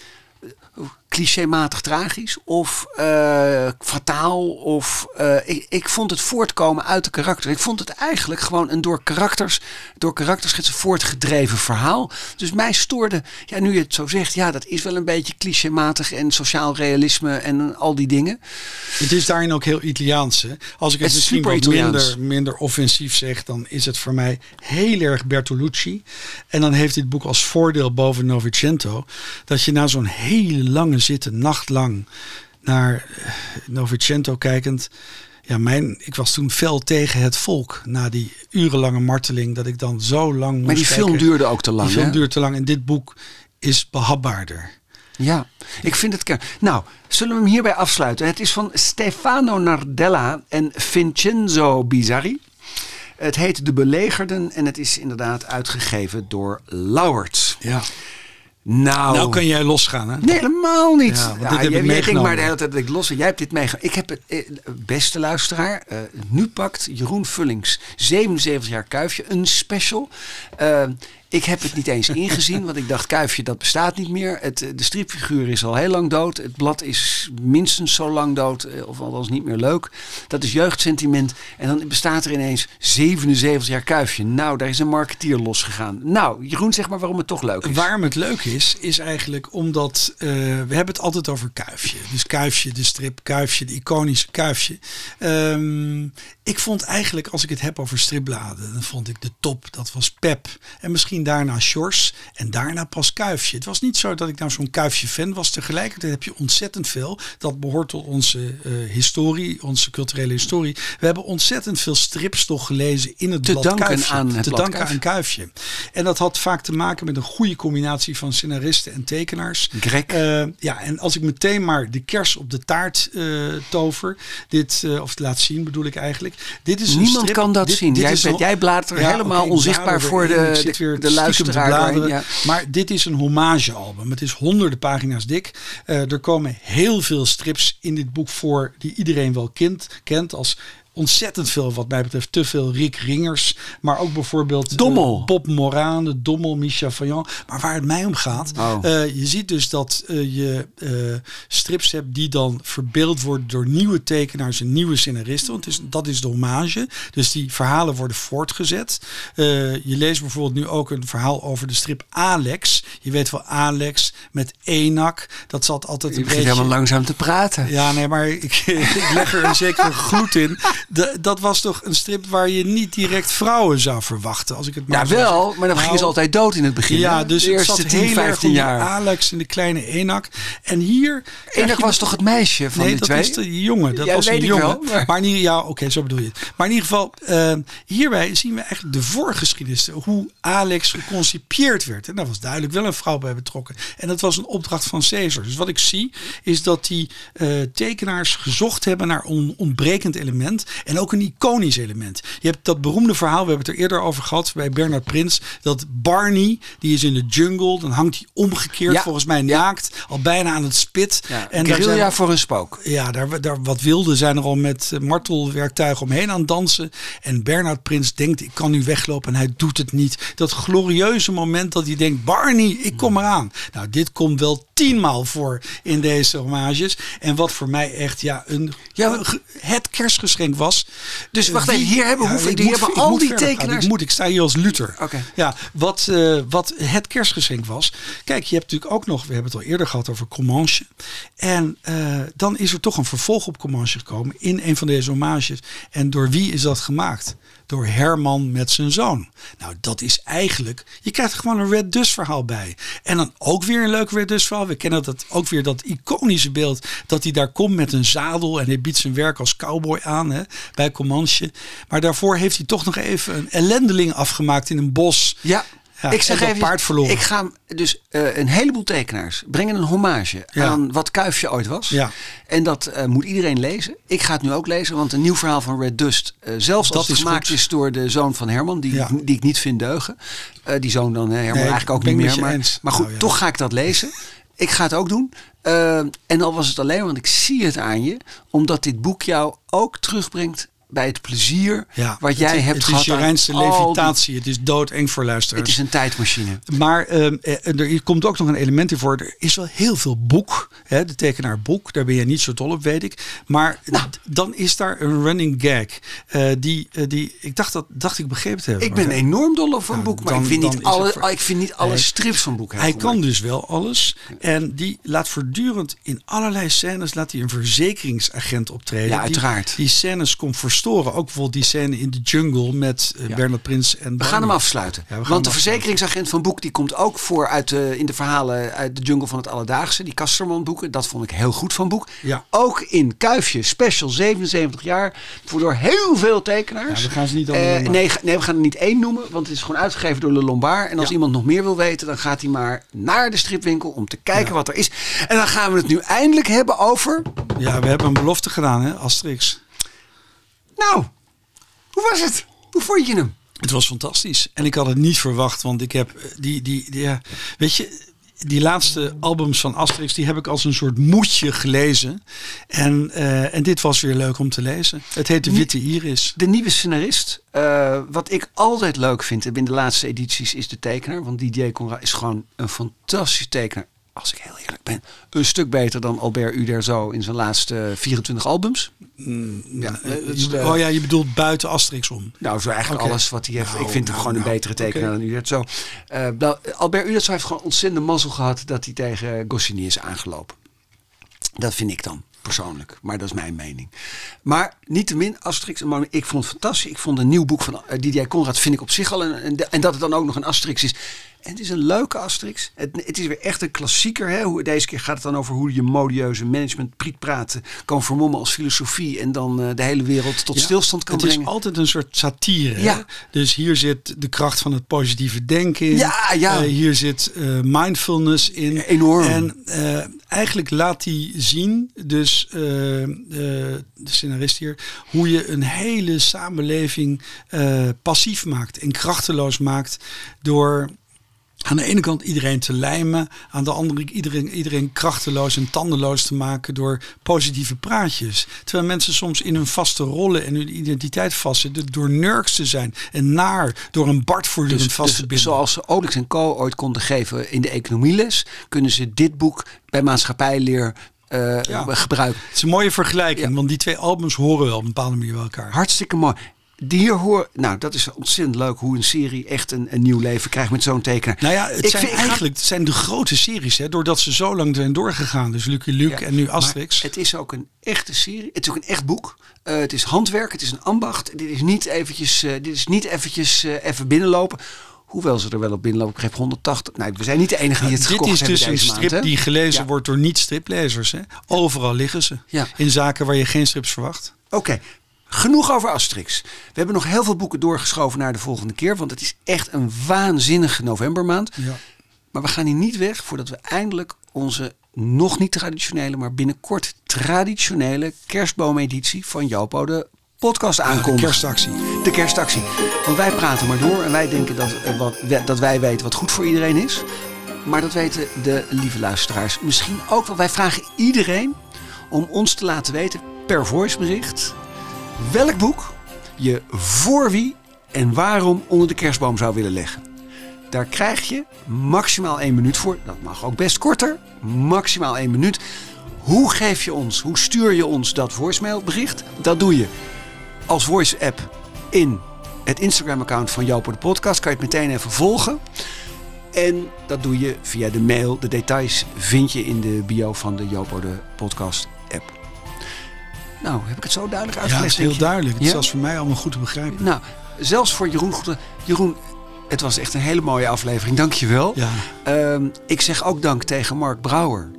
clichématig tragisch of eh, fataal. Of, eh, ik, ik vond het voortkomen uit de karakter. Ik vond het eigenlijk gewoon een door karakters, door karakterschetsen voortgedreven verhaal. Dus mij stoorde, ja, nu je het zo zegt, ja, dat is wel een beetje clichématig en sociaal realisme en al die dingen. Het is daarin ook heel Italiaans. Hè? Als ik het, Het is misschien wat minder, minder offensief zeg, dan is het voor mij heel erg Bertolucci. En dan heeft dit boek als voordeel boven Novecento dat je na zo'n hele lange zitten, nachtlang, naar eh, Novecento kijkend. Ja, mijn, ik was toen fel tegen het volk na die urenlange marteling dat ik dan zo lang moest Maar die film duurde ook te lang. Die film hè? duurt te lang en dit boek is behapbaarder. Ja, ik vind het. Nou, zullen we hem hierbij afsluiten? Het is van Stefano Nardella en Vincenzo Bizzarri. Het heet De Belegerden en het is inderdaad uitgegeven door Lauwert. Ja. Nou, Nou kan jij losgaan, hè? Nee, helemaal niet. Ja, dit heb jij, meegenomen. maar de hele tijd dat ik los. Jij hebt dit meegenomen. Ik heb het, eh, beste luisteraar, eh, nu pakt Jeroen Vullings 77 jaar Kuifje een special. Eh, ik heb het niet eens ingezien, want ik dacht Kuifje dat bestaat niet meer. Het, eh, de stripfiguur is al heel lang dood. Het blad is minstens zo lang dood, eh, of althans niet meer leuk. Dat is jeugdsentiment. En dan bestaat er ineens 77 jaar Kuifje. Nou, daar is een marketeer losgegaan. Nou, Jeroen, zeg maar waarom het toch leuk is. Waarom het leuk is, is eigenlijk omdat eh, we hebben het altijd over Kuifje. Dus Kuifje, de strip Kuifje, de iconische Kuifje. Ehm, ik vond eigenlijk, als ik het heb over stripbladen, dan vond ik de top, dat was Pep. En misschien daarna Sjors en daarna pas Kuifje. Het was niet zo dat ik nou zo'n Kuifje-fan was. Tegelijkertijd heb je ontzettend veel. Dat behoort tot onze eh, historie, onze culturele historie. We hebben ontzettend veel strips toch gelezen in het Te blad danken Kuifje. aan het Te blad danken aan Kuifje. En dat had vaak te maken met een goede combinatie van scenaristen en tekenaars. Greg. Eh, ja, en als ik meteen maar de kers op de taart eh, tover, dit, eh, of laat zien bedoel ik eigenlijk. Dit is Niemand strip- kan dat dit- zien. dit jij, bent- jij bladert er Ja, helemaal onzichtbaar voor de, de, weer luisteraar ja. Maar dit is een hommagealbum. Het is honderden pagina's dik. Er komen heel veel strips in dit boek voor die iedereen wel kent, kent als ontzettend veel wat mij betreft te veel Rick Ringers, maar ook bijvoorbeeld eh, Dommel. Bob Moran, de Dommel, Micha Vaillant. Maar waar het mij om gaat, Oh. eh, je ziet dus dat eh, je strips hebt die dan verbeeld worden door nieuwe tekenaars en nieuwe scenaristen. Want is, dat is de hommage. Dus die verhalen worden voortgezet. Je leest bijvoorbeeld nu ook een verhaal over de strip Alex. Je weet wel Alex met Enak. Dat zat altijd Je een begint beetje... helemaal langzaam te praten. Ja, nee, maar ik, ik leg er een zekere gloed in. De- dat was toch een strip waar je niet direct vrouwen zou verwachten. Als ik het maar Ja, wel, maar dan Nou, gingen ze altijd dood in het begin. Ja, hè? dus de het eerste zat 10, heel erg 15 goed. jaar. Alex en de kleine Enak. En hier... Enak was toch het meisje van nee, die dat twee? is de jongen. Dat Ja, was een jongen. wel, maar- maar in ieder ja, oké, zo bedoel je het. Maar in ieder geval, eh, hierbij zien we eigenlijk de voorgeschiedenis. Hoe Alex geconcipieerd werd. En daar was duidelijk wel een vrouw bij betrokken. En dat was een opdracht van Caesar. Dus wat ik zie, is dat die eh, tekenaars gezocht hebben naar een ontbrekend element. En ook een iconisch element. Je hebt dat beroemde verhaal, we hebben het er eerder over gehad bij Bernard Prins. Dat Barney, die is in de jungle. Dan hangt hij omgekeerd, Ja. volgens mij naakt. Al bijna aan het spit. Ja, en guerrilla zijn- voor een spook. ja, daar, daar wat wilden zijn er al met eh, martelwerktuigen omheen aan het dansen. En Bernard Prins denkt, ik kan nu weglopen en hij doet het niet. Dat glorieuze moment dat hij denkt, Barney, ik kom eraan. Nou, dit komt wel tienmaal voor in deze hommages. En wat voor mij echt ja, een, Ja, het kerstgeschenk was. Dus wacht even, hier hebben hoeveel- ik die moet- hebben al die tekenaars- Ik moet, ik sta hier als Luther. Oké. Ja, wat, eh, wat het kerstgeschenk was. Kijk, je hebt natuurlijk ook nog, we hebben het al eerder gehad over Comanche. En eh, dan is er toch een vervolg op Comanche gekomen in een van deze hommages. En door wie is dat gemaakt? Door Herman met zijn zoon. Nou, dat is eigenlijk, je krijgt er gewoon een Red Dust verhaal bij. En dan ook weer een leuk Red Dust verhaal. We kennen dat ook weer dat iconische beeld dat hij daar komt met een zadel en hij biedt zijn werk als cowboy aan hè, bij Comanche. Maar daarvoor heeft hij toch nog even een ellendeling afgemaakt in een bos. Ja, Ja, ik zeg even, paard verloren. ik ga dus eh, een heleboel tekenaars brengen een hommage Ja. aan wat Kuifje ooit was. Ja. En dat eh, moet iedereen lezen. Ik ga het nu ook lezen, want een nieuw verhaal van Red Dust, eh, zelfs Dat als het is gemaakt goed. is door de zoon van Herman, die, Ja. ik, die ik niet vind deugen. Die zoon dan, hè, Herman Nee, eigenlijk ook niet meer. Maar, goed, Nou, ja. toch ga ik dat lezen. Ik ga het ook doen. En al was het alleen, want ik zie het aan je, omdat dit boek jou ook terugbrengt bij het plezier Ja, wat jij het, hebt het gehad. is je reinste die- levitatie. Het is doodeng voor luisteraars. Het is een tijdmachine. Maar ehm, eh, er komt ook nog een element in voor. Er is wel heel veel boek. Hè, de tekenaar boek. Daar ben je niet zo dol op, weet ik. Maar Nou. dan is daar een running gag. eh, die, eh, die, ik dacht, dat, dacht ik begrepen te hebben. Ik ben enorm dol op een Nou, boek, maar dan- ik, vind niet het alle, voor- ik vind niet alle strips van boek Hij kan dus wel alles. En die laat voortdurend in allerlei scènes laat hij een verzekeringsagent optreden. Ja, Die- uiteraard. Die, scènes komt verstoren. Ook bijvoorbeeld die scène in de jungle met eh, Ja. Bernard Prins en We gaan hem afsluiten. Ja, we gaan Want de verzekeringsagent van Boek die komt ook voor uit de, in de verhalen uit de jungle van het Alledaagse. Die Kasterman boeken. Dat vond ik heel goed van Boek. Ja. Ook in Kuifje Special 77 jaar. Voor door heel veel tekenaars. Ja, we gaan ze niet allemaal Eh, noemen. nee, nee, we gaan er niet één noemen. Want het is gewoon uitgegeven door Le Lombard. En als iemand nog meer wil weten. Dan gaat hij maar naar de stripwinkel om te kijken wat er is. En dan gaan we het nu eindelijk hebben over... Ja, we hebben een belofte gedaan, hè, Asterix. Nou, hoe was het? Hoe vond je hem? Het was fantastisch. En ik had het niet verwacht, want ik heb eh, die, die, die ja, weet je, die laatste albums van Asterix, die heb ik als een soort moedje gelezen. En, eh, en dit was weer leuk om te lezen. Het heet De Witte Iris. De nieuwe scenarist. eh, wat ik altijd leuk vind in de laatste edities is de tekenaar. Want DJ Conrad is gewoon een fantastische tekenaar. Als ik heel eerlijk ben. Een stuk beter dan Albert Uderzo in zijn laatste 24 albums. ja, Eh, dat is de- oh ja, je bedoelt buiten Asterix om. Nou, zo eigenlijk alles wat hij heeft. Nou, ik vind hem nou, gewoon een nou, betere tekenaar dan Uderzo. Eh, Albert Uderzo heeft gewoon ontzettend mazzel gehad dat hij tegen Goscinny is aangelopen. Dat vind ik dan persoonlijk, maar dat is mijn mening. Maar niettemin, Asterix en ik vond het fantastisch. Ik vond een nieuw boek van uh, Didier Conrad vind ik op zich al een, een- en dat het dan ook nog een Asterix is. En het is een leuke Asterix. Het, het is weer echt een klassieker. Hè? Hoe, deze keer gaat het dan over hoe je modieuze management prietpraten kan vermommen als filosofie en dan eh, de hele wereld tot Ja, stilstand kan het brengen. is altijd een soort satire. hè? Dus hier zit de kracht van het positieve denken in. Ja, ja. Eh, hier zit eh, mindfulness in. Enorm. En eigenlijk laat hij zien, dus de scenarist hier, hoe je een hele samenleving passief maakt en krachteloos maakt door aan de ene kant iedereen te lijmen, aan de andere iedereen, iedereen krachteloos en tandenloos te maken door positieve praatjes. Terwijl mensen soms in hun vaste rollen en hun identiteit vastzitten door nurks te zijn en naar door een Bart voortdurend Dus, vast te dus binden. zoals ze Olix en Co. ooit konden geven in de economieles, kunnen ze dit boek bij maatschappijleer Ja. gebruiken. Het is een mooie vergelijking, Ja. want die twee albums horen wel op een bepaalde manier bij elkaar. Hartstikke mooi. Die hier hoor, nou, dat is ontzettend leuk hoe een serie echt een, een nieuw leven krijgt met zo'n tekenaar. Nou ja, het Ik zijn vind- eigenlijk het zijn de grote series, hè, doordat ze zo lang zijn doorgegaan. Dus Lucky Luke Ja, en nu Asterix. Het is ook een echte serie. Het is ook een echt boek. Eh, het is handwerk. Het is een ambacht. Dit is niet eventjes, eh, dit is niet eventjes eh, even binnenlopen. Hoewel ze er wel op binnenlopen. Ik heb 180. Nee, we zijn niet de enige die het Dit gekocht is hebben dus een strip maand, die gelezen Ja. wordt door niet-striplezers. Overal liggen ze. Ja. In zaken waar je geen strips verwacht. Oké, genoeg over Asterix. We hebben nog heel veel boeken doorgeschoven naar de volgende keer. Want het is echt een waanzinnige novembermaand. Ja. Maar we gaan hier niet weg voordat we eindelijk onze nog niet traditionele, maar binnenkort traditionele kerstboomeditie van Jopo de podcast aankondigen. kerstactie. De kerstactie. Want wij praten maar door en wij denken dat, eh, wat, dat wij weten wat goed voor iedereen is. Maar dat weten de lieve luisteraars misschien ook wel. Wij vragen iedereen om ons te laten weten per voicebericht welk boek je voor wie en waarom onder de kerstboom zou willen leggen. Daar krijg je maximaal één minuut voor. Dat mag ook best korter. Maximaal één minuut. Hoe geef je ons, hoe stuur je ons dat voicemailbericht? Dat doe je als voice app in het Instagram account van Jopo de podcast. Kan je het meteen even volgen. En dat doe je via de mail. De details vind je in de bio van de Jopo de podcast. Nou, heb ik het zo duidelijk Ja, het uitgelegd? is heel duidelijk. Het is Ja? zelfs voor mij allemaal goed te begrijpen. Nou, zelfs voor Jeroen. Goede- Jeroen, het was echt een hele mooie aflevering. Dank je wel. Ja. Ehm, ik zeg ook dank tegen Mark Brouwer.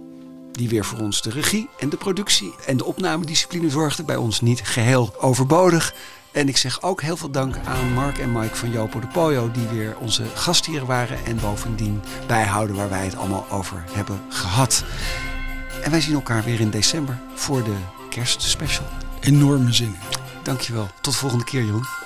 Die weer voor ons de regie en de productie en de opnamediscipline zorgde. Bij ons niet geheel overbodig. En ik zeg ook heel veel dank aan Mark en Mike van Jopo de Poyo. Die weer onze gasthieren waren. En bovendien bijhouden waar wij het allemaal over hebben gehad. En wij zien elkaar weer in december voor de kerstspecial. Enorme zin in. Dankjewel. Tot de volgende keer Jeroen.